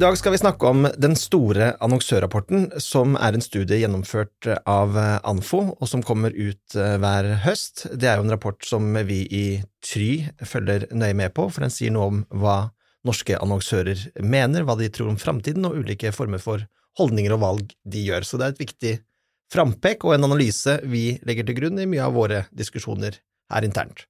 I dag skal vi snakke om den store annonsørrapporten, som er en studie gjennomført av Anfo, og som kommer ut eh, hver høst. Det er jo en rapport som vi i Try følger nøye med på, for den sier noe om hva norske annonsører mener, hva de tror om framtiden, og ulike former for holdninger og valg de gjør. Så det er et viktig frampek og en analyse vi legger til grunn i mye av våre diskusjoner her internt.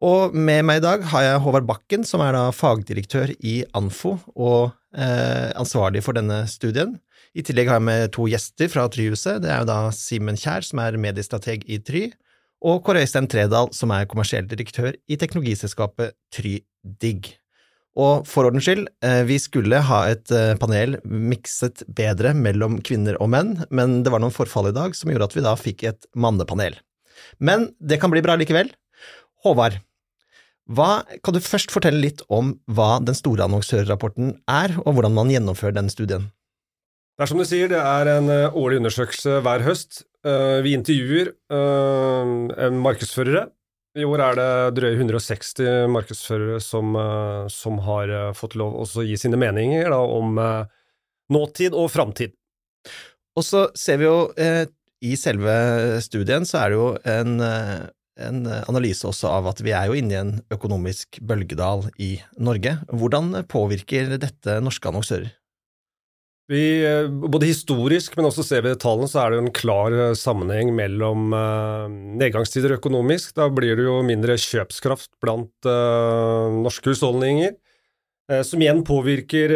Og med meg i dag har jeg Håvard Bakken, som er da fagdirektør i Anfo og eh, ansvarlig for denne studien. I tillegg har jeg med to gjester fra Tryhuset. Det er jo da Simen Kjær, som er mediestrateg i Try, og Kåre Øystein Tredal, som er kommersiell direktør i teknologiselskapet TryDigg. Og for ordens skyld, eh, vi skulle ha et eh, panel mikset bedre mellom kvinner og menn, men det var noen forfall i dag som gjorde at vi da fikk et mannepanel. Men det kan bli bra likevel. Håvard, hva, kan du først fortelle litt om hva den store annonsørrapporten er, og hvordan man gjennomfører den studien? Det er som du sier, det er en eh, årlig undersøkelse hver høst. Vi intervjuer markedsførere i år er det drøye 160 markedsførere som, eh, som har eh, fått lov å gi sine meninger da, om eh, nåtid og framtid. Og så ser vi jo eh, i selve studien så er det jo en, en, analyse også av at vi er jo inne i en økonomisk bølgedal i Norge. Hvordan påvirker dette norske annonsører? Vi, eh, både historisk, men også ser vi tallene, så er det jo en klar eh, sammenheng mellom nedgangstider økonomisk. Da blir det jo mindre kjøpskraft blant norske husholdninger, som igjen påvirker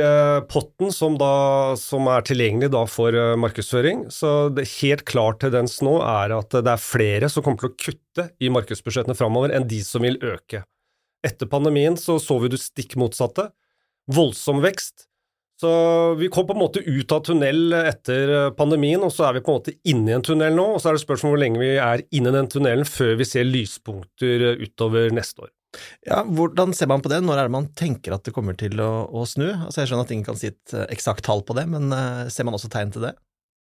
potten som, da, som, er tilgjengelig for markedsføring. Så det helt klar tendens nå er at det er flere som kommer til å kutte i markedsbudsjettene framover, enn de som vil øke. Etter pandemien så så vi det stikk motsatte. Voldsom vekst så vi kom på en måte ut av tunnel etter eh, pandemien, og så er vi på en måte inne i en tunnel nå. Og så er det spørsmål hvor lenge vi er inne i den tunnelen før vi ser lyspunkter eh, utover neste år. Ja, Hvordan ser man på det? Når er det man tenker at det kommer til å, å snu? Altså Jeg skjønner at ingen kan si et eh, eksakt tall på det, men uh, ser man også tegn til det?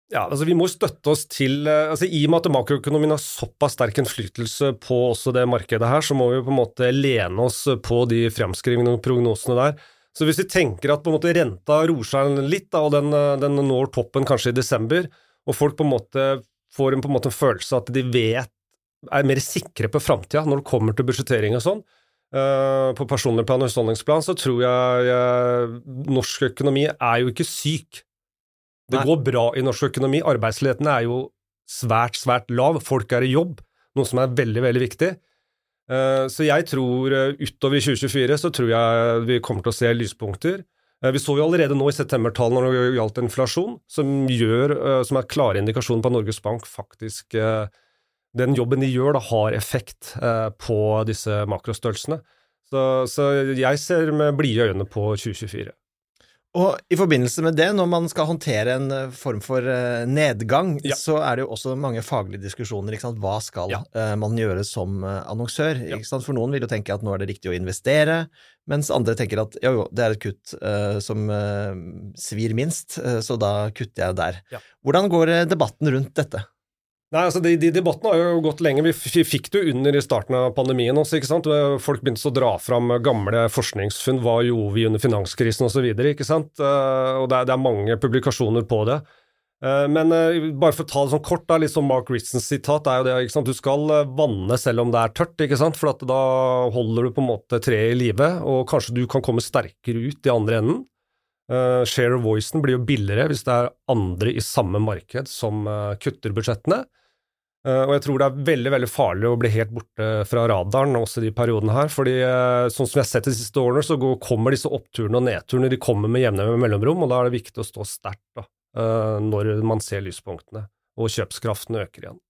Ja, altså Vi må støtte oss til altså I og med at makroøkonomien har såpass sterk innflytelse på også det markedet her, så må vi på en måte lene oss på de fremskrivingene og prognosene der. Så hvis vi tenker at på en måte renta roer seg litt, da, og den, den, når toppen kanskje i desember, og folk på en måte får en, på en måte en følelse at de vet, er mer sikre på framtida når det kommer til budsjettering og sånn, uh, på personlig plan og husholdningsplan, så tror jeg, jeg norsk økonomi er jo ikke syk. Det Nei. går bra i norsk økonomi. Arbeidsledigheten er jo svært, svært lav. Folk er i jobb, noe som er veldig, veldig viktig. Eh, så jeg tror utover i 2024 så tror jeg vi kommer til å se lyspunkter. Eh, vi så jo allerede nå i septembertallene når det gjaldt inflasjon, som, gjør, som er klare indikasjoner på at Norges Bank faktisk Den jobben de gjør, da, har effekt på disse makrostørrelsene. Så, så jeg ser med blide øyne på 2024. Og i forbindelse med det, når man skal håndtere en eh, form for uh, nedgang, ja. så er det jo også mange faglige diskusjoner. Ikke sant? Hva skal ja. uh, man gjøre som uh, annonsør? Ja. Ikke sant? For noen vil jo tenke at nå er det riktig å investere, mens andre tenker at jo, jo, det er et kutt som svir minst, så da kutter jeg der. Hvordan går debatten rundt dette? Nei, altså de, de, Debattene har jo gått lenge. Vi fikk det jo under i starten av pandemien også. ikke sant? Folk begynte å dra fram gamle forskningsfunn. Hva gjorde vi under finanskrisen osv.? ikke sant? Eh, og det er, det er, mange publikasjoner på det. Eh, men eh, bare for å ta det sånn kort, da, litt som Mark Ritsons sitat er jo det ikke sant? Du skal vanne selv om det er tørt, ikke sant? for da holder du på en måte treet i live, og kanskje du kan komme sterkere ut i andre enden. Uh, share of voicen blir jo billigere hvis det er andre i samme marked som uh, kutter budsjettene. Uh, og jeg tror det er veldig veldig farlig å bli helt borte fra radaren også i de periodene her. fordi sånn som jeg har sett de siste årene, så går, kommer disse oppturene og nedturene de kommer med jevne mellomrom, og da er det viktig å stå sterkt når man ser lyspunktene og kjøpskraften øker igjen.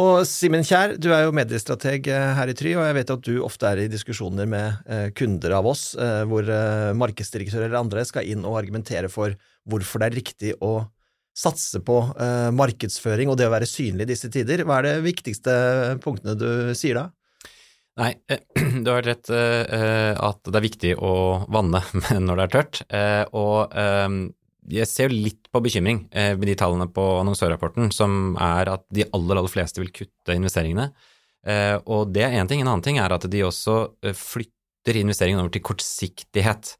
Og Simen Kjær, du er jo mediestrateg eh, her i Try, og jeg vet at du ofte er i diskusjoner med eh, kunder av oss, eh, hvor markedsdirektører eller andre skal inn og argumentere for hvorfor det er riktig å satse på markedsføring og det å være synlig i disse tider. Hva er det viktigste punktene du sier da? Nei, du har rett at det er viktig å vanne når det er tørt. Og jeg ser jo litt på bekymring eh, med de tallene på annonsørrapporten, som er at de aller, aller fleste vil kutte investeringene. Eh, og det er én ting. En annen ting er at de også eh, flytter investeringene over til kortsiktighet.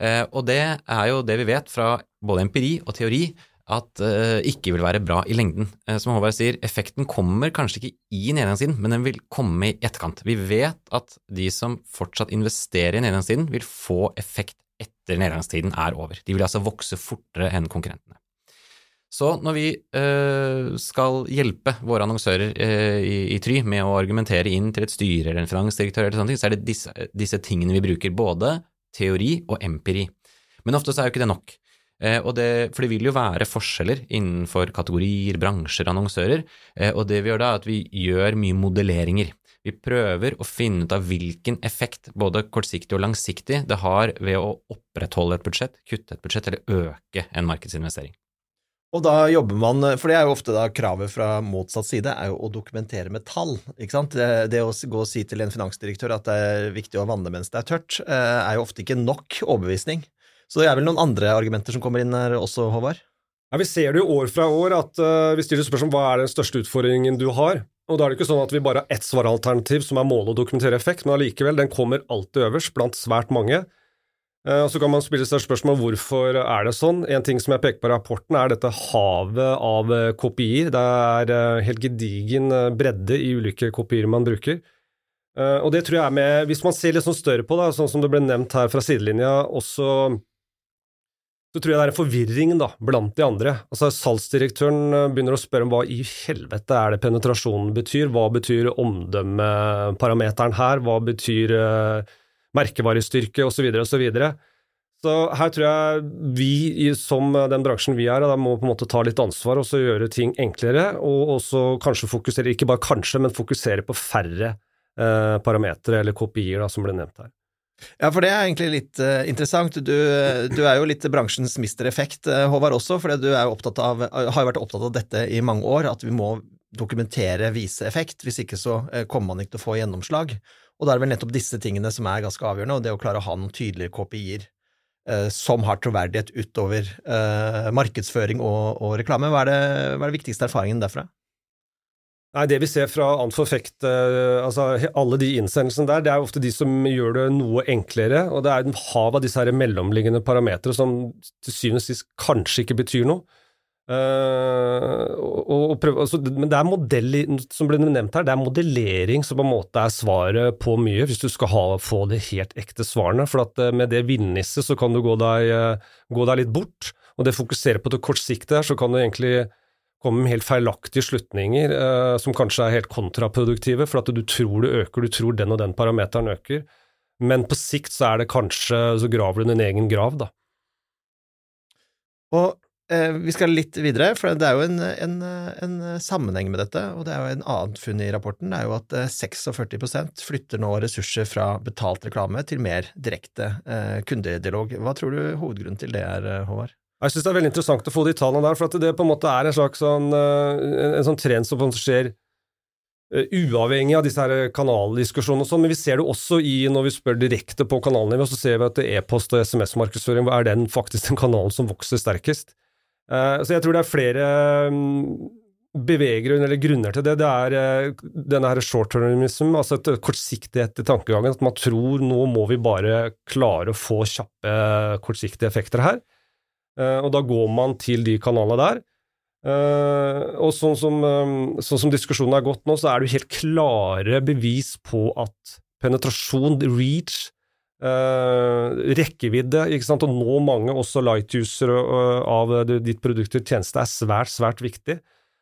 Eh, og det er jo det vi vet fra både empiri og teori at eh, ikke vil være bra i lengden. Uh, som Håvard sier, effekten kommer kanskje ikke i nedgangstiden, men den vil komme i etterkant. Vi vet at de som fortsatt investerer i nedgangstiden, vil få effekt etter nedgangstiden er over. De vil altså vokse fortere enn konkurrentene. Så når vi øh, skal hjelpe våre annonsører i, i, Try med å argumentere inn til et styre eller en finansdirektør, eller sånne ting, så er det disse, disse tingene vi bruker, både teori og empiri. Men ofte så er jo ikke det nok. Eh, det, for det vil jo være forskjeller innenfor kategorier, bransjer, annonsører. Eh, og det vi gjør da, er at vi gjør mye modelleringer. Vi prøver å finne ut av hvilken effekt, både kortsiktig og langsiktig, det har ved å opprettholde et budsjett, kutte et budsjett eller øke en markedsinvestering. Og da jobber man, for det er jo ofte da kravet fra motsatt side, er jo å dokumentere med tall. ikke sant? Det, det å gå og si til en finansdirektør at det er viktig å vanne mens det er tørt, eh, er jo ofte ikke nok overbevisning. Så det er vel noen andre argumenter som kommer inn her også, Håvard? Ja, Vi ser det jo år fra år at uh, vi stiller spørsmål om hva er den største utfordringen du har. Og da er det ikke sånn at vi bare har ett svaralternativ som er målet å dokumentere effekt, men allikevel, den kommer alltid øverst blant svært mange. Uh, og Så kan man spille seg spørsmål hvorfor er det sånn. En ting som jeg peker på i rapporten, er dette havet av uh, kopier. Det er helt gedigen bredde i ulike kopier man bruker. og det tror jeg er med Hvis man ser litt sånn større på det, sånn som det ble nevnt her fra sidelinja, også så tror jeg det er forvirringen da, blant de andre. Altså Salgsdirektøren eh, begynner å spørre om hva i helvete er det penetrasjonen betyr, hva betyr omdømmeparameteren her, hva betyr uh, merkevarestyrke osv. osv. Så, videre, så her tror jeg vi, som den bransjen vi er, da må på en måte ta litt ansvar og så gjøre ting enklere, og også kanskje fokusere, ikke bare kanskje, men fokusere på færre uh, parametere eller kopier da, som ble nevnt her. Ja, for det er egentlig litt uh, interessant. Du, du, er jo litt bransjens mister effekt, uh, Håvard, også, for du av, har jo vært opptatt av dette i mange år, at vi må dokumentere, vise effekt. Hvis ikke så uh, kommer man ikke til å få gjennomslag. Og da er det vel nettopp disse tingene som er ganske avgjørende, og det å klare å ha noen tydelige KPI-er som har troverdighet utover markedsføring og, og reklame. Hva er, det, hva er det viktigste erfaringen derfra? Nei, Det vi ser fra Ant for Fekt, altså alle de innsendelsene der, det er ofte de som gjør det noe enklere. Og det er en hav av disse her mellomliggende parametere som til syvende og sist kanskje ikke betyr noe. Uh, og, og prøve, altså, men det er modell, som ble nevnt her, det er modellering som på en måte er svaret på mye, hvis du skal ha, få de helt ekte svarene. For at uh, med det villnisset så kan du gå deg, gå deg litt bort. Og det fokuserer på det kortsiktige her, så kan du egentlig kommer med helt feilaktige slutninger eh, som kanskje er helt kontraproduktive, for at du tror du øker, du tror den og den parameteren øker, men på sikt så er det kanskje så graver du din egen grav, da. Og eh, vi skal litt videre, for det er jo en, en, en, sammenheng med dette, og det er jo en annet funn i rapporten, det er jo at 46 eh, flytter nå ressurser fra betalt reklame til mer direkte eh, kundedialog. Hva tror du hovedgrunnen til det er, eh, Håvard? Jeg synes det er veldig interessant å få de tallene der, for det på en måte er en slags sånn, eh, en, en sånn trend som skjer uh, uavhengig av disse her kanaldiskusjonene og sånn, men vi ser det også i når vi spør direkte på kanalnivå, så ser vi at e-post og SMS-markedsføring er den faktisk den kanalen som vokser sterkest. Uh, så jeg tror det er flere um, beveger eller grunner til det. Det er denne her short-termism, altså et kortsiktighet i tankegangen, at man tror nå må vi bare klare å få kjappe, kortsiktige effekter her. Eh, og da går man til de kanalene der. Uh, og sånn som, um, sånn som, diskusjonen er gått nå, så er det jo helt klare bevis på at penetrasjon, reach, uh, rekkevidde, ikke sant, å nå mange, også light-usere uh, av ditt produkt eller tjeneste, er svært, svært viktig.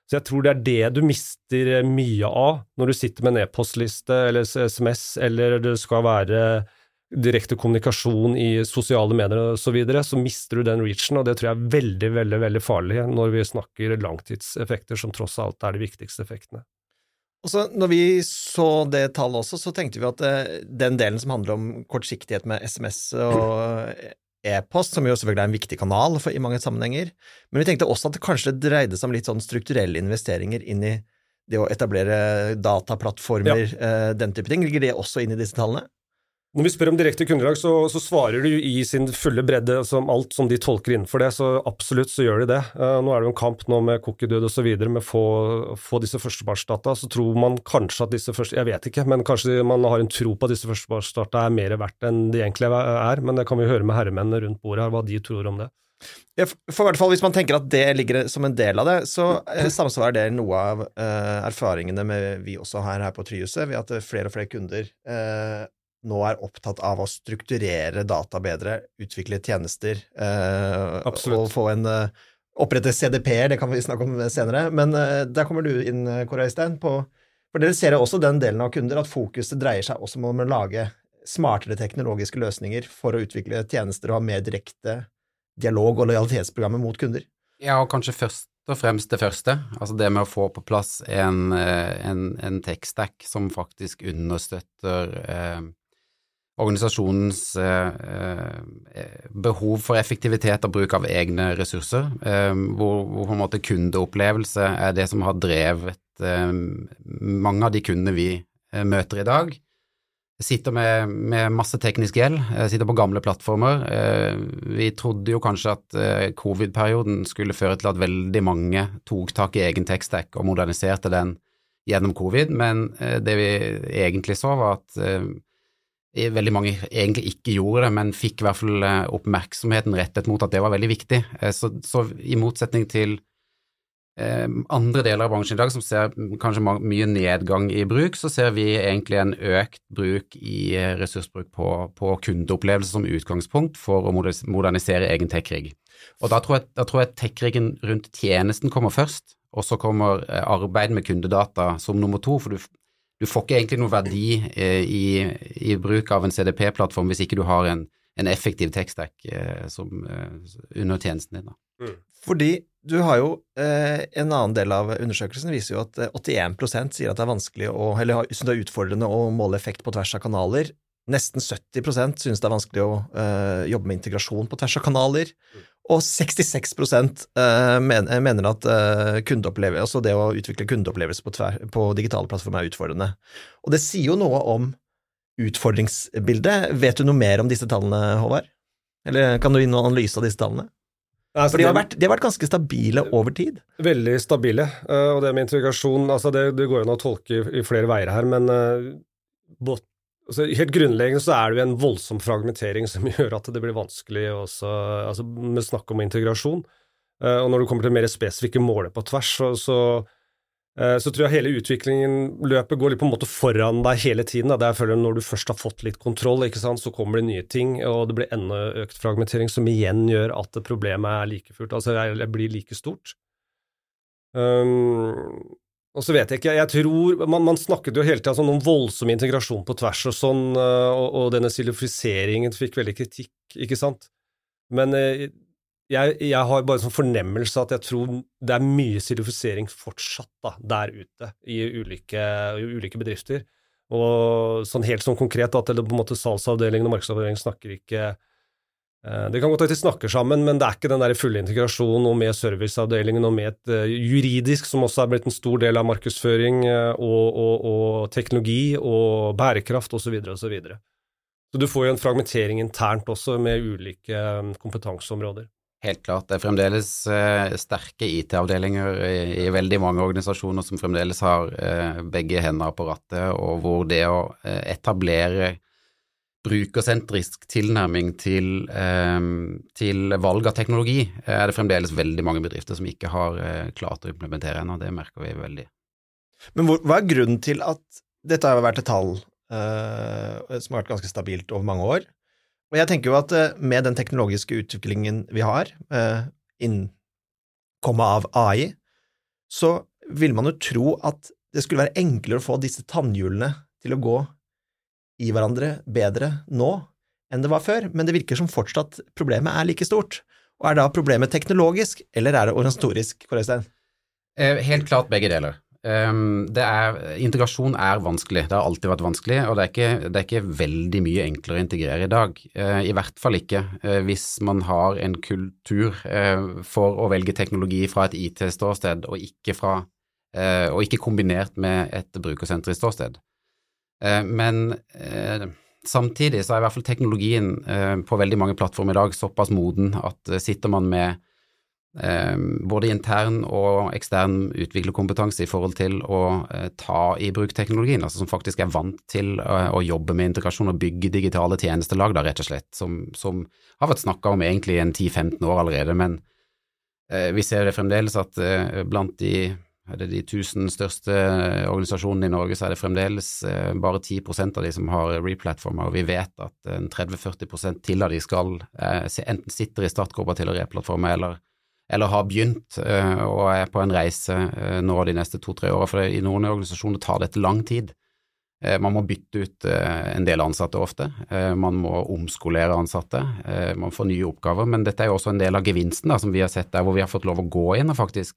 Så jeg tror det er det du mister mye av når du sitter med en e-postliste eller SMS, eller det skal være direkte kommunikasjon i sosiale medier osv., så, videre, så mister du den reachen, og det tror jeg er veldig, veldig veldig farlig når vi snakker langtidseffekter, som tross alt er de viktigste effektene. Og så Når vi så det tallet også, så tenkte vi at eh, den delen som handler om kortsiktighet med SMS og e-post, som jo selvfølgelig er en viktig kanal for, i mange sammenhenger, men vi tenkte også at det kanskje dreide seg om litt sånn strukturelle investeringer inn i det å etablere dataplattformer, ja. Eh, den type ting. Ligger det også inn i disse tallene? Når vi spør om direkte kundelag, så, så, svarer de i sin fulle bredde som alt som de tolker innenfor det, så absolutt så gjør de det. Uh, nå er det jo en kamp nå med cookie-død osv. med å få, få disse førstepartsdata. Så tror man kanskje at disse første Jeg vet ikke, men kanskje man har en tro på at disse førstepartsdata er mer verdt enn de egentlig er. Men det kan vi høre med herremennene rundt bordet her, hva de tror om det. For hvert fall Hvis man tenker at det ligger som en del av det, så eh, samsvarer det noe av eh, erfaringene med vi også har her på Tryhuset, ved at flere og flere kunder nå er opptatt av å strukturere data bedre, utvikle tjenester eh, og få en uh, opprette CDP-er, det kan vi snakke om senere. Men eh, der kommer du inn, Kåre Øystein. På, for dere ser også den delen av kunder at fokuset dreier seg også om å lage smartere teknologiske løsninger for å utvikle tjenester og ha mer direkte dialog og lojalitetsprogrammer mot kunder. Ja, og kanskje først og fremst det første. Altså det med å få på plass en, en, en tech-stack som faktisk understøtter eh, organisasjonens eh, eh, behov for effektivitet og bruk av egne ressurser, eh, hvor, hvor, på en måte kundeopplevelse er det som har drevet mange av de kundene vi møter i dag. Sitter med, med masse teknisk gjeld, sitter på gamle plattformer. Vi trodde jo kanskje at covid-perioden skulle føre til at veldig mange tok tak i egen tech-stack og moderniserte den gjennom covid, men det vi egentlig så, var at veldig mange egentlig ikke gjorde det, men fikk i hvert fall eh, oppmerksomheten rettet mot at det var veldig viktig. Eh, så, så i motsetning til eh, andre deler av bransjen i dag som ser kanskje mye nedgang i bruk, så ser vi egentlig en økt bruk i ressursbruk på, på kundeopplevelse som utgangspunkt for å modernisere egen tech-rigg. Og da tror jeg, jeg tech-riggen rundt tjenesten kommer først, og så kommer arbeid med kundedata som nummer to, for du, du får ikke egentlig noe verdi eh, i, i, bruk av en CDP-plattform hvis ikke du har en, en effektiv tekstdekk eh, eh, under tjenesten din. Mm. Fordi du har jo eh, En annen del av undersøkelsen viser jo at 81 eh, sier at det er vanskelig å, eller synes det er utfordrende å måle effekt på tvers av kanaler. Nesten 70% synes det er vanskelig å uh, jobbe med integrasjon på tvers av kanaler. Og 66 eh, mener at uh, altså det å utvikle kundeopplevelse på, tver, på digitale plattformer er utfordrende. Og det sier jo noe om utfordringsbildet. Vet du noe mer om disse tallene, Håvard? Eller kan du gi noen analyse av disse tallene? Altså, For de har, vært, de har, vært, ganske stabile over tid. Veldig stabile. Eh, og det med integrasjon altså det, det går an å tolke i, flere veier her, men altså, Helt grunnleggende så er det jo en voldsom fragmentering som gjør at det blir vanskelig også, altså, med snakk om integrasjon. Uh, og når det kommer til mer spesifikke måler på tvers, så, så, uh, så, tror jeg hele utviklingen, løpet, går litt på en måte foran deg hele tiden. Da. Det er føler Når du først har fått litt kontroll, sant, så kommer det nye ting, og det blir enda økt fragmentering, som igjen gjør at problemet er like fullt, altså det blir like stort. Um, og så vet jeg ikke, jeg tror Man, man snakket jo hele tida sånn om voldsom integrasjon på tvers og sånn, eh, og, og denne silofiseringen fikk veldig kritikk, ikke sant? Men eh, jeg, jeg har bare sånn fornemmelse at jeg tror det er mye silofisering fortsatt da, der ute i ulike, i ulike, bedrifter. Og sånn helt sånn konkret at eller på en måte salgsavdelingen og markedsavdelingen snakker ikke det kan godt at de snakker sammen, men det er ikke den der fulle integrasjonen og med serviceavdelingen og med et uh, juridisk, som også er blitt en stor del av markedsføring, uh, og, og, og, teknologi og bærekraft osv. Så, videre. så du får jo en fragmentering internt også, med ulike kompetanseområder. Helt klart. Det er fremdeles sterke IT-avdelinger i, veldig mange organisasjoner som fremdeles har begge hender på rattet, og hvor det å etablere brukersentrisk tilnærming til, eh, til, valg av teknologi er det fremdeles veldig mange bedrifter som ikke har eh, klart å implementere ennå. Det merker vi veldig. Men hvor, hva er grunnen til at dette har vært et tall uh, som har vært ganske stabilt over mange år? Og jeg tenker jo at med den teknologiske utviklingen vi har, uh, innen av AI, så vil man jo tro at det skulle være enklere å få disse tannhjulene til å gå i hverandre bedre nå enn det var før, men det virker som fortsatt problemet er like stort. Og Er da problemet teknologisk, eller er det organisatorisk, Kårøystein? Eh, helt klart begge deler. Um, er, integrasjon er vanskelig, det har alltid vært vanskelig, og det er ikke, det er ikke veldig mye enklere å integrere i dag. Uh, I hvert fall ikke uh, hvis man har en kultur for å velge teknologi fra et IT-ståsted, og, og, ikke kombinert med et brukersentrisk ståsted. Eh, men eh, samtidig så er i hvert fall teknologien eh, på veldig mange plattformer i dag såpass moden at sitter man med både intern og ekstern utviklerkompetanse i forhold til å ta i bruk teknologien, altså som faktisk er vant til å jobbe med integrasjon og bygge digitale tjenestelag, da rett og slett, som, som har vært snakka om egentlig en 10-15 år allerede, men vi ser det fremdeles at blant de er det de tusen største organisasjonene i Norge, så er det fremdeles eh, bare 10% av de som har replatformer, og vi vet at 30-40% til av de skal eh, enten sitter i startgruppa til å replattforme, eller, eller har begynt eh, og er på en reise nå de neste to-tre åra. For i noen organisasjoner tar dette lang tid. Man må bytte ut en del ansatte ofte, man må omskolere ansatte, man får nye oppgaver, men dette er jo også en del av gevinsten da, som vi har sett der hvor vi har fått lov å gå inn og faktisk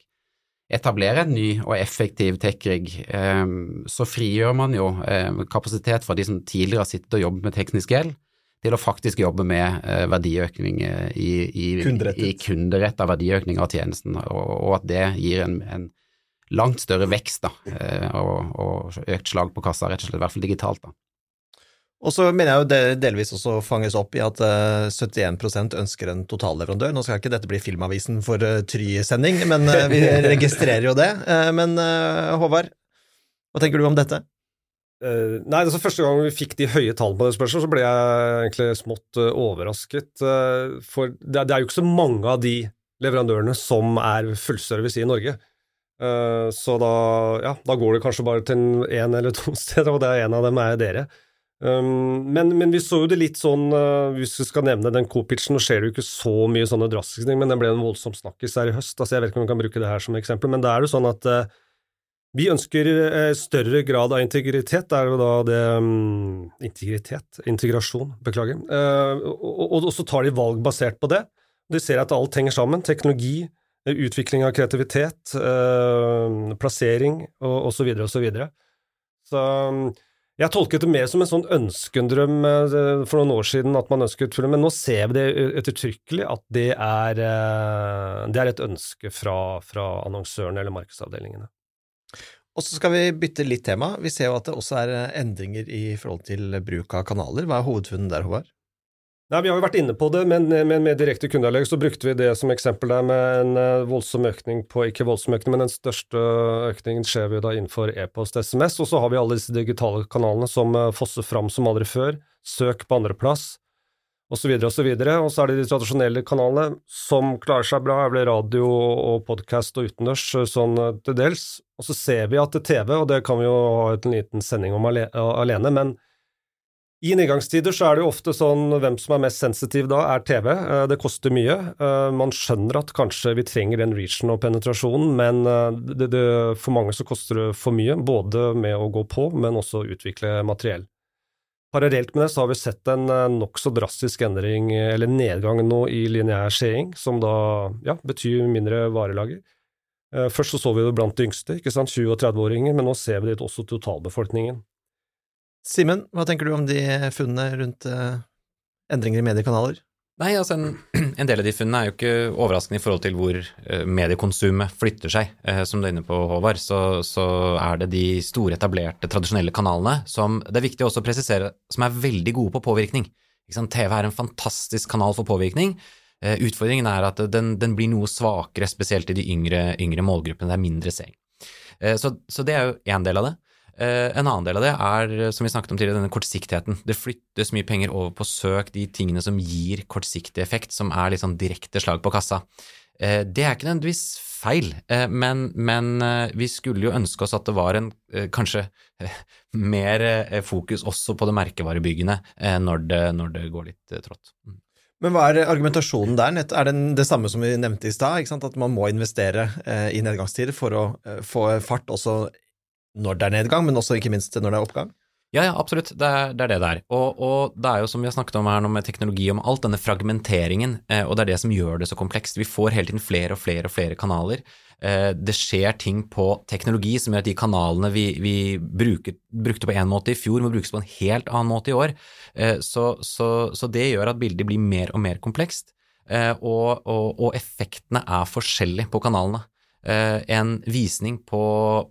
etablere en ny og effektiv tech-rig, ehm, så frigjør man jo ehm, kapasitet fra de som tidligere har sittet og jobbet med teknisk gjeld, til å faktisk jobbe med eh, verdiøkning i, i, i, i kunderetta verdiøkning av tjenesten, og, og at det gir en, en, langt større vekst da, eh, og, og, økt slag på kassa, rett og slett, i hvert fall digitalt. da. Og så mener jeg jo det delvis også fanges opp i at 71 eh, ønsker en totalleverandør. Nå skal ikke dette bli Filmavisen for uh, Try-sending, men uh, vi registrerer jo det. Men Håvard, hva tenker du om dette? nei, altså Første gang vi fikk de høye tallene på det spørsmålet, så ble jeg egentlig smått overrasket. for det, det, er jo ikke så mange av de leverandørene som er fullservice i Norge. så da, ja, da går det kanskje bare til én eller to steder, og det er en av dem er dere. Um, men, men, vi så jo det litt sånn, uh, hvis vi skal nevne den co-pitchen, nå skjer det jo ikke så mye sånne drastiske ting, men den ble en voldsom snakkis her i høst. altså Jeg vet ikke om vi kan bruke det her som eksempel, men det er jo sånn at uh, vi ønsker uh, større grad av integritet. Det er jo da det um, Integritet? Integrasjon, beklager. Og, og, og, så tar de valg basert på det. De ser at alt henger sammen. Teknologi, utvikling av kreativitet, plassering og osv. og så videre. Så, så um, jeg tolket det mer som en sånn ønskendrøm eh, for noen år siden, at man ønsket film, men nå ser vi det ettertrykkelig at det er, eh, det er et ønske fra, fra annonsørene eller markedsavdelingene. Og så skal vi bytte litt tema. Vi ser jo at det også er endringer i forhold til bruk av kanaler. Hva er hovedfunnet der, Håvard? Nei, Vi har jo vært inne på det, men med, med direkte kundeavlegg så brukte vi det som eksempel der med en uh, voldsom økning på Ikke voldsom økning, men den største økningen skjer jo da innenfor e-post SMS. Og så har vi alle disse digitale kanalene som uh, fosser fram som aldri før. Søk på andreplass, osv., osv. Og, så og så er det de tradisjonelle kanalene som klarer seg bra. Er vel radio og podkast og utendørs eh, sånn til dels. Og så ser vi at TV, og det kan vi jo ha en liten sending om alene, men i nedgangstider så er det jo ofte sånn hvem som er mest sensitiv da, er TV. Eh, det koster mye. Eh, man skjønner at kanskje vi trenger den reachen og penetrasjonen, men eh, det, det, for mange så koster det for mye, både med å gå på, men også å utvikle materiell. Parallelt med det så har vi sett en nokså drastisk endring, eller nedgang nå, i lineær seing, som da ja, betyr mindre varelager. Først så så vi det blant de yngste, ikke sant, 20- og 30-åringer, men nå ser vi det også totalbefolkningen. Simen, hva tenker du om de funnene rundt uh, endringer i mediekanaler? Nei, altså en, en, del av de funnene er jo ikke overraskende i forhold til hvor uh, mediekonsumet flytter seg. Uh, som du er inne på, Håvard, så, så, er det de store, etablerte, tradisjonelle kanalene som det er viktig også å presisere, som er veldig gode på påvirkning. TV er en fantastisk kanal for påvirkning. Utfordringen er at den, den, blir noe svakere, spesielt i de yngre, yngre målgruppene. Det er mindre seing. Så, så det er jo én del av det. Eh, en annen del av det er, som vi snakket om tidligere, denne kortsiktigheten. Det flyttes mye penger over på søk, de tingene som gir kortsiktig effekt, som er litt sånn direkte slag på kassa. Eh, det er ikke nødvendigvis feil, eh, men, men vi skulle jo ønske oss at det var en kanskje mer fokus også på det merkevarebyggende når det, når det går litt trått. Mm. Men hva er argumentasjonen der? Er det det samme som vi nevnte i stad, at man må investere i nedgangstider for å få fart også når det er nedgang, men også ikke minst når det er oppgang? Ja, ja, absolutt. Det er det er det der. Og, og, det er jo som vi har snakket om her nå med teknologi, om alt denne fragmenteringen, eh, og det er det som gjør det så komplekst. Vi får hele tiden flere og flere og flere kanaler. Eh, det skjer ting på teknologi som gjør at de kanalene vi, vi bruket, brukte på én måte i fjor, må brukes på en helt annen måte i år. Eh, så, så, så, det gjør at bildet blir mer og mer komplekst, eh, og, og, og effektene er forskjellige på kanalene. Eh, en visning på,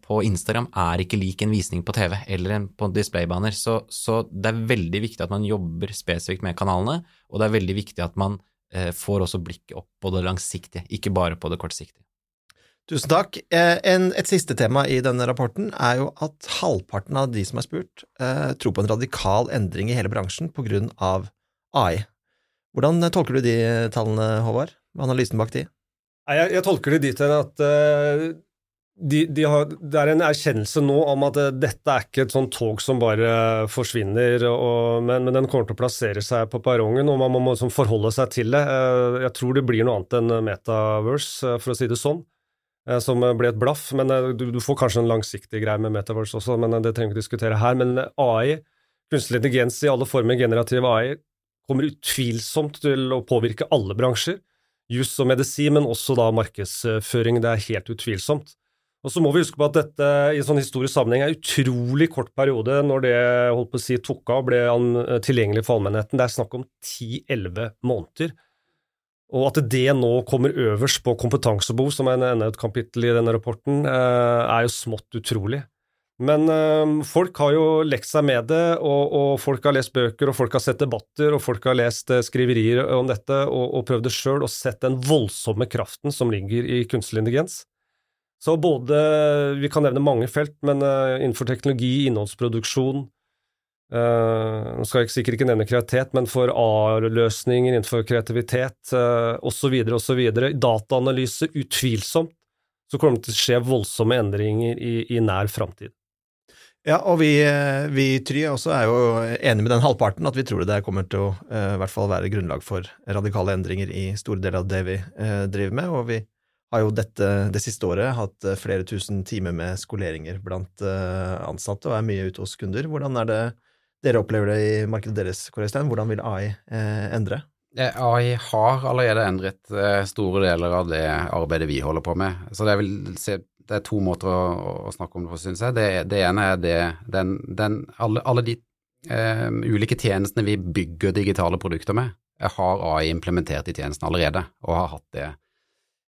på, Instagram er ikke lik en visning på TV eller en, på displaybaner, så, så, det er veldig viktig at man jobber spesifikt med kanalene, og det er veldig viktig at man eh, får også blikket opp på det langsiktige, ikke bare på det kortsiktige. Tusen takk. Eh, en, et siste tema i denne rapporten er jo at halvparten av de som er spurt, eh, tror på en radikal endring i hele bransjen på grunn av AI. Hvordan tolker du de tallene, Håvard? Analysen bak de? Jeg, jeg tolker det dit hen at uh, de, de har, det er en erkjennelse nå om at uh, dette er ikke et sånt tog som bare forsvinner, og, men, men, den kommer til å plassere seg på perrongen, og man må, må liksom forholde seg til det. Uh, jeg tror det blir noe annet enn metaverse, for å si det sånn, som ble et blaff. Men du, du, får kanskje en langsiktig greie med metaverse også, men det trenger vi ikke diskutere her. Men AI, kunstig intelligens i alle former, generativ AI, kommer utvilsomt til å påvirke alle bransjer juss og medisin, men også da markedsføring. Det er helt utvilsomt. Og så må vi huske på at dette i en sånn historisk sammenheng er en utrolig kort periode når det holdt på å si tok av og ble tilgjengelig for allmennheten. Det er snakk om 10-11 måneder. Og at det nå kommer øverst på kompetansebehov, som er enda et kapittel i denne rapporten, eh, er jo smått utrolig. Men øh, folk har jo lekt seg med det, og, og, folk har lest bøker, og folk har sett debatter, og folk har lest uh, skriverier om dette og, og prøvd det sjøl, og sett den voldsomme kraften som ligger i kunstig intelligens. Så både Vi kan nevne mange felt, men øh, innenfor teknologi, innholdsproduksjon øh, Nå skal jeg sikkert ikke nevne kreativitet, men for A-løsninger innenfor kreativitet uh, osv., osv. Dataanalyse, utvilsomt, så kommer det til å skje voldsomme endringer i, i nær framtid. Ja, og vi, vi Try også er jo enige med den halvparten, at vi tror det kommer til å uh, hvert fall være grunnlag for radikale endringer i store deler av det vi uh, driver med. Og vi har jo dette, det siste året hatt uh, flere tusen timer med skoleringer blant ansatte og er mye ute hos kunder. Hvordan er det dere opplever det i markedet deres, Kåre Hvordan vil AI endre? AI har allerede endret store deler av det arbeidet vi holder på med. Så det vil se det er to måter å, å snakke om det på, syns jeg. Det, det, ene er det, den, den, alle, alle, de eh, ulike tjenestene vi bygger digitale produkter med, har AI implementert i tjenesten allerede, og har hatt det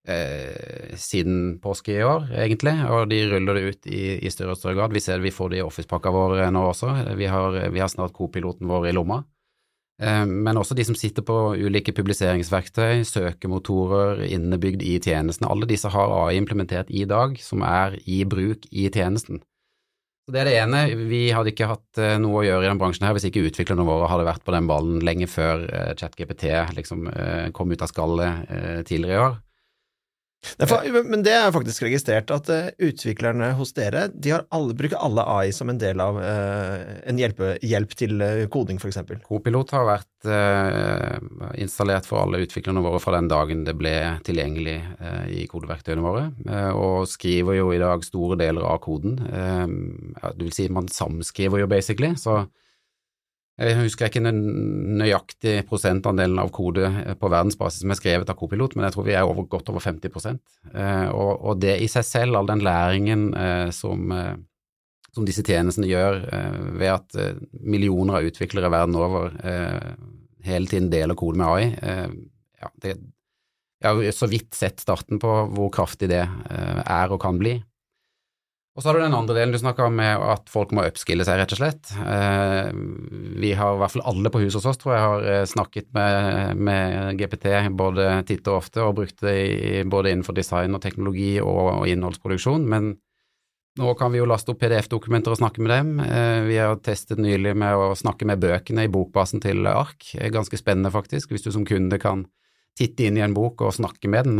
eh, siden påske i år, egentlig. Og de ruller det ut i, i større og større grad. Vi ser det, vi får det i Office-pakka vår nå også. Vi har, vi har snart co-piloten vår i lomma. Eh, men også de som sitter på ulike publiseringsverktøy, søkemotorer innebygd i tjenestene. Alle disse har AI implementert i dag, som er i bruk i tjenesten. Så Det er det ene. Vi hadde ikke hatt eh, noe å gjøre i den bransjen her hvis ikke utviklerne våre hadde vært på den ballen lenge før eh, ChatGPT liksom kom ut av skallet tidligere i år. Men det er faktisk registrert at uh, utviklerne hos dere de alle, bruker alle AI som en del av uh, en hjelpe, hjelp til uh, koding, f.eks. Copilot har vært installert for alle utviklerne våre fra den dagen det ble tilgjengelig i kodeverktøyene våre, og skriver jo i dag store deler av koden. det vil si, man samskriver jo basically, så jeg husker ikke den nøyaktig prosentandelen av kode på verdensbasis som er skrevet av Copilot, men jeg tror vi er over, godt over 50 eh, og, og det i seg selv, all den læringen eh, som, eh, som, disse tjenestene gjør ved at millioner av utviklere verden over hele tiden deler kode med AI, ja, det, jeg har så vidt sett starten på hvor kraftig det er og kan bli. Og så har du den andre delen du snakka om, med at folk må upskille seg, rett og slett. Eh, vi har i hvert fall alle på huset hos oss, tror jeg, har eh, snakket med, med GPT både titt og ofte, og brukt det i, både innenfor design og teknologi og, og, innholdsproduksjon. Men nå kan vi jo laste opp PDF-dokumenter og snakke med dem. Eh, vi har testet nylig med å snakke med bøkene i bokbasen til Ark. Ganske spennende, faktisk, hvis du som kunde kan titte inn i en bok og snakke med den,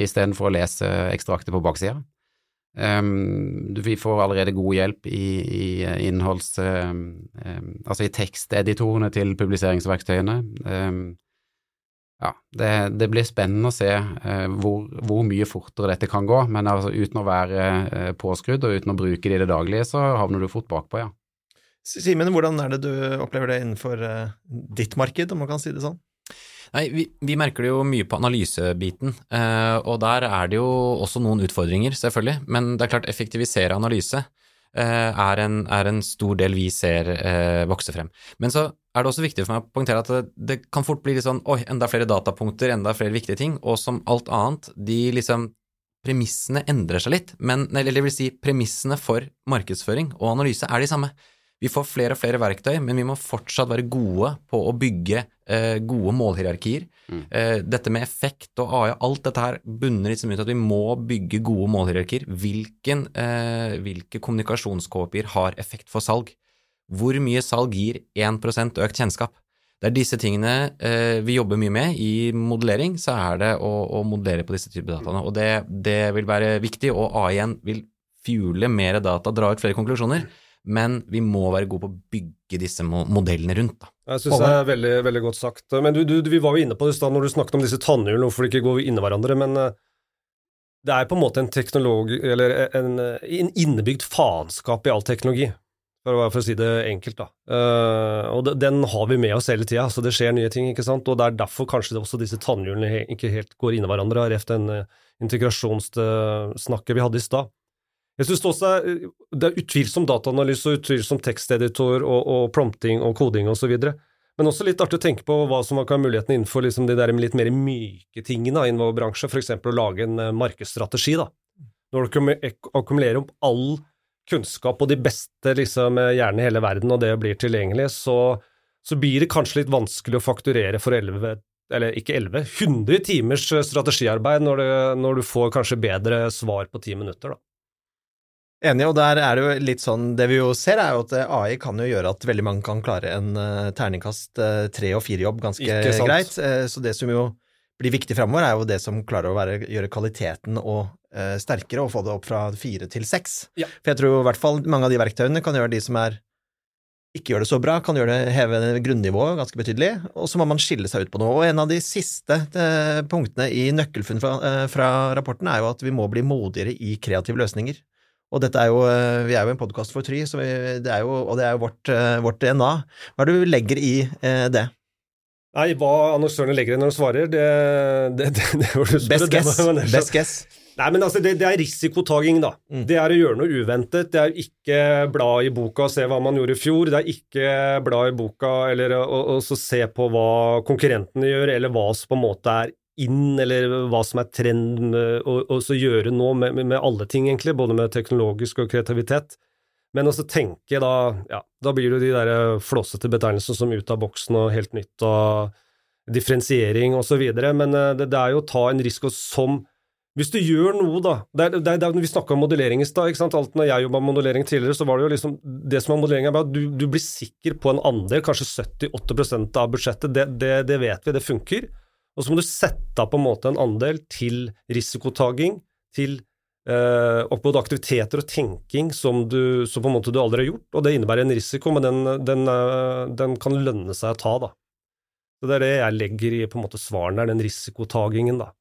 istedenfor å lese ekstraktet på baksida. Um, vi får allerede god hjelp i, i innholds... Um, um, altså i teksteditorene til publiseringsverktøyene. ja, det, det, blir spennende å se uh, hvor, hvor, mye fortere dette kan gå, men altså uten å være uh, påskrudd og uten å bruke det i det daglige, så havner du fort bakpå, ja. Simen, hvordan er det du opplever det innenfor uh, ditt marked, om man kan si det sånn? Nei, vi, vi, merker det jo mye på analysebiten, eh, og der er det jo også noen utfordringer, selvfølgelig. Men det er klart, effektivisere analyse eh, er, en, er, en, stor del vi ser eh, vokse frem. Men så er det også viktig for meg å poengtere at det, det, kan fort bli litt sånn oi, enda flere datapunkter, enda flere viktige ting, og som alt annet, de liksom premissene endrer seg litt, men, eller det vil si premissene for markedsføring og analyse er de samme. Vi får flere og flere verktøy, men vi må fortsatt være gode på å bygge eh, gode målhierarkier. Mm. Eh, dette med effekt og AI, alt dette her bunner liksom ut at vi må bygge gode målhierarkier. Hvilken, eh, hvilke kommunikasjonskopier har effekt for salg? Hvor mye salg gir 1% økt kjennskap? Det er disse tingene eh, vi jobber mye med. I modellering så er det å, å modellere på disse typer dataene. Og det, det vil være viktig, og AI-en vil fuele mer data, dra ut flere konklusjoner men vi må være gode på å bygge disse modellene rundt. Da. Jeg syns det er veldig, veldig, godt sagt. Men du, du, vi var jo inne på det i stad når du snakket om disse tannhjulene, hvorfor de ikke går inn hverandre. Men uh, det er på en måte en teknologi, eller en, en innebygd faenskap i all teknologi, for å, for å si det enkelt. da. Uh, og den har vi med oss hele tida, så det skjer nye ting. ikke sant? Og det er derfor kanskje også disse tannhjulene ikke helt går inn i hverandre, ref den integrasjonssnakket vi hadde i stad. Jeg synes også Det er utvilsomt dataanalyse og utvilsomt teksteditor og, og prompting og koding osv. Men også litt artig å tenke på hva som kan være mulighetene innenfor liksom de der litt mer myke tingene i vår bransje, f.eks. å lage en eh, markedsstrategi. da. Når du akkumulerer opp all kunnskap og de beste liksom, gjerne i hele verden, og det blir tilgjengelig, så, så blir det kanskje litt vanskelig å fakturere for 11 eller ikke 11, 100 timers strategiarbeid når, du, når du får kanskje bedre svar på 10 minutter. da. Enig, og der er det jo litt sånn Det vi jo ser, er jo at eh, AI kan jo gjøre at veldig mange kan klare en uh, terningkast uh, tre- og fire-jobb ganske greit. Uh, så det som jo blir viktig framover, er jo det som klarer å være, gjøre kvaliteten og sterkere, og få det opp fra fire til seks. Ja. For jeg tror i hvert fall mange av de verktøyene kan gjøre de som er ikke gjør det så bra, kan gjøre det, heve grunnivået ganske betydelig, og så må man skille seg ut på noe. Og en av de siste punktene i nøkkelfunn fra, fra rapporten er jo at vi må bli modigere i kreative løsninger. Og dette er jo, eh, vi er jo en podkast for Try, vi, det jo, og det er jo vårt, eh, vårt, DNA. Hva er det du legger i eh, det? Nei, hva annonsørene legger i når de svarer, det, det, det, det var du spørre. Best guess. Best guess. Nei, men altså, det, det er risikotaking, da. Mm. Det er å gjøre noe uventet. Det er ikke bla i boka og se hva man gjorde i fjor. Det er ikke bla i boka eller å, se på hva konkurrentene gjør, eller hva som på en måte er inn, eller hva som er trend, og gjøre nå med, med, alle ting, egentlig, både med teknologisk og kreativitet. Men også tenke da Ja, da blir det jo de der flåsete betegnelsene som ut av boksen og helt nytt og differensiering og så videre, men eh, det, det, er jo å ta en risiko som hvis du gjør noe, da det er, det er, Vi snakka om modellering i stad. Alt når jeg jobba med modellering tidligere, så var det jo liksom Det som er modellering, er at du, du blir sikker på en andel, kanskje 70-80% av budsjettet. Det, det, det, vet vi, det funker. Og så må du sette av på en måte en andel til risikotaking, til eh, opp aktiviteter og tenking som, du, som på en måte du aldri har gjort. Og det innebærer en risiko, men den, den, eh, den kan lønne seg å ta, da. Så Det er det jeg legger i på en måte svarene, den risikotagingen, da.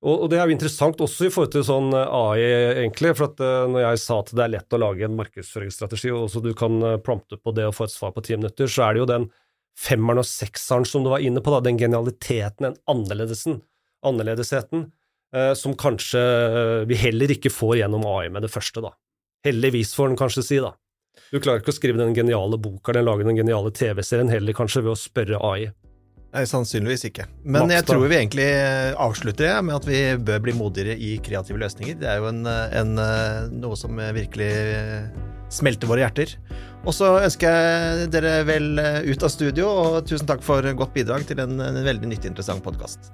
Og, og, det er jo interessant også i forhold til sånn eh, AI, egentlig. For at uh, når jeg sa at det er lett å lage en markedsføringsstrategi, og så du kan prompte på det og få et svar på ti minutter, så er det jo den femmeren og sekseren som du var inne på, da, den genialiteten, den annerledesen, annerledesheten, eh, som kanskje eh, vi heller ikke får gjennom AI med det første, da. Heldigvis, får en kanskje si, da. Du klarer ikke å skrive den geniale boka eller lage den geniale TV-serien heller, kanskje, ved å spørre AI. Nei, sannsynligvis ikke. Men Max, jeg tror vi egentlig eh, avslutter det med at vi bør bli modigere i kreative løsninger. Det er jo en, en, noe som virkelig smelter våre hjerter. Og så ønsker jeg dere vel ut av studio, og tusen takk for godt bidrag til en, en veldig nyttig, interessant podkast.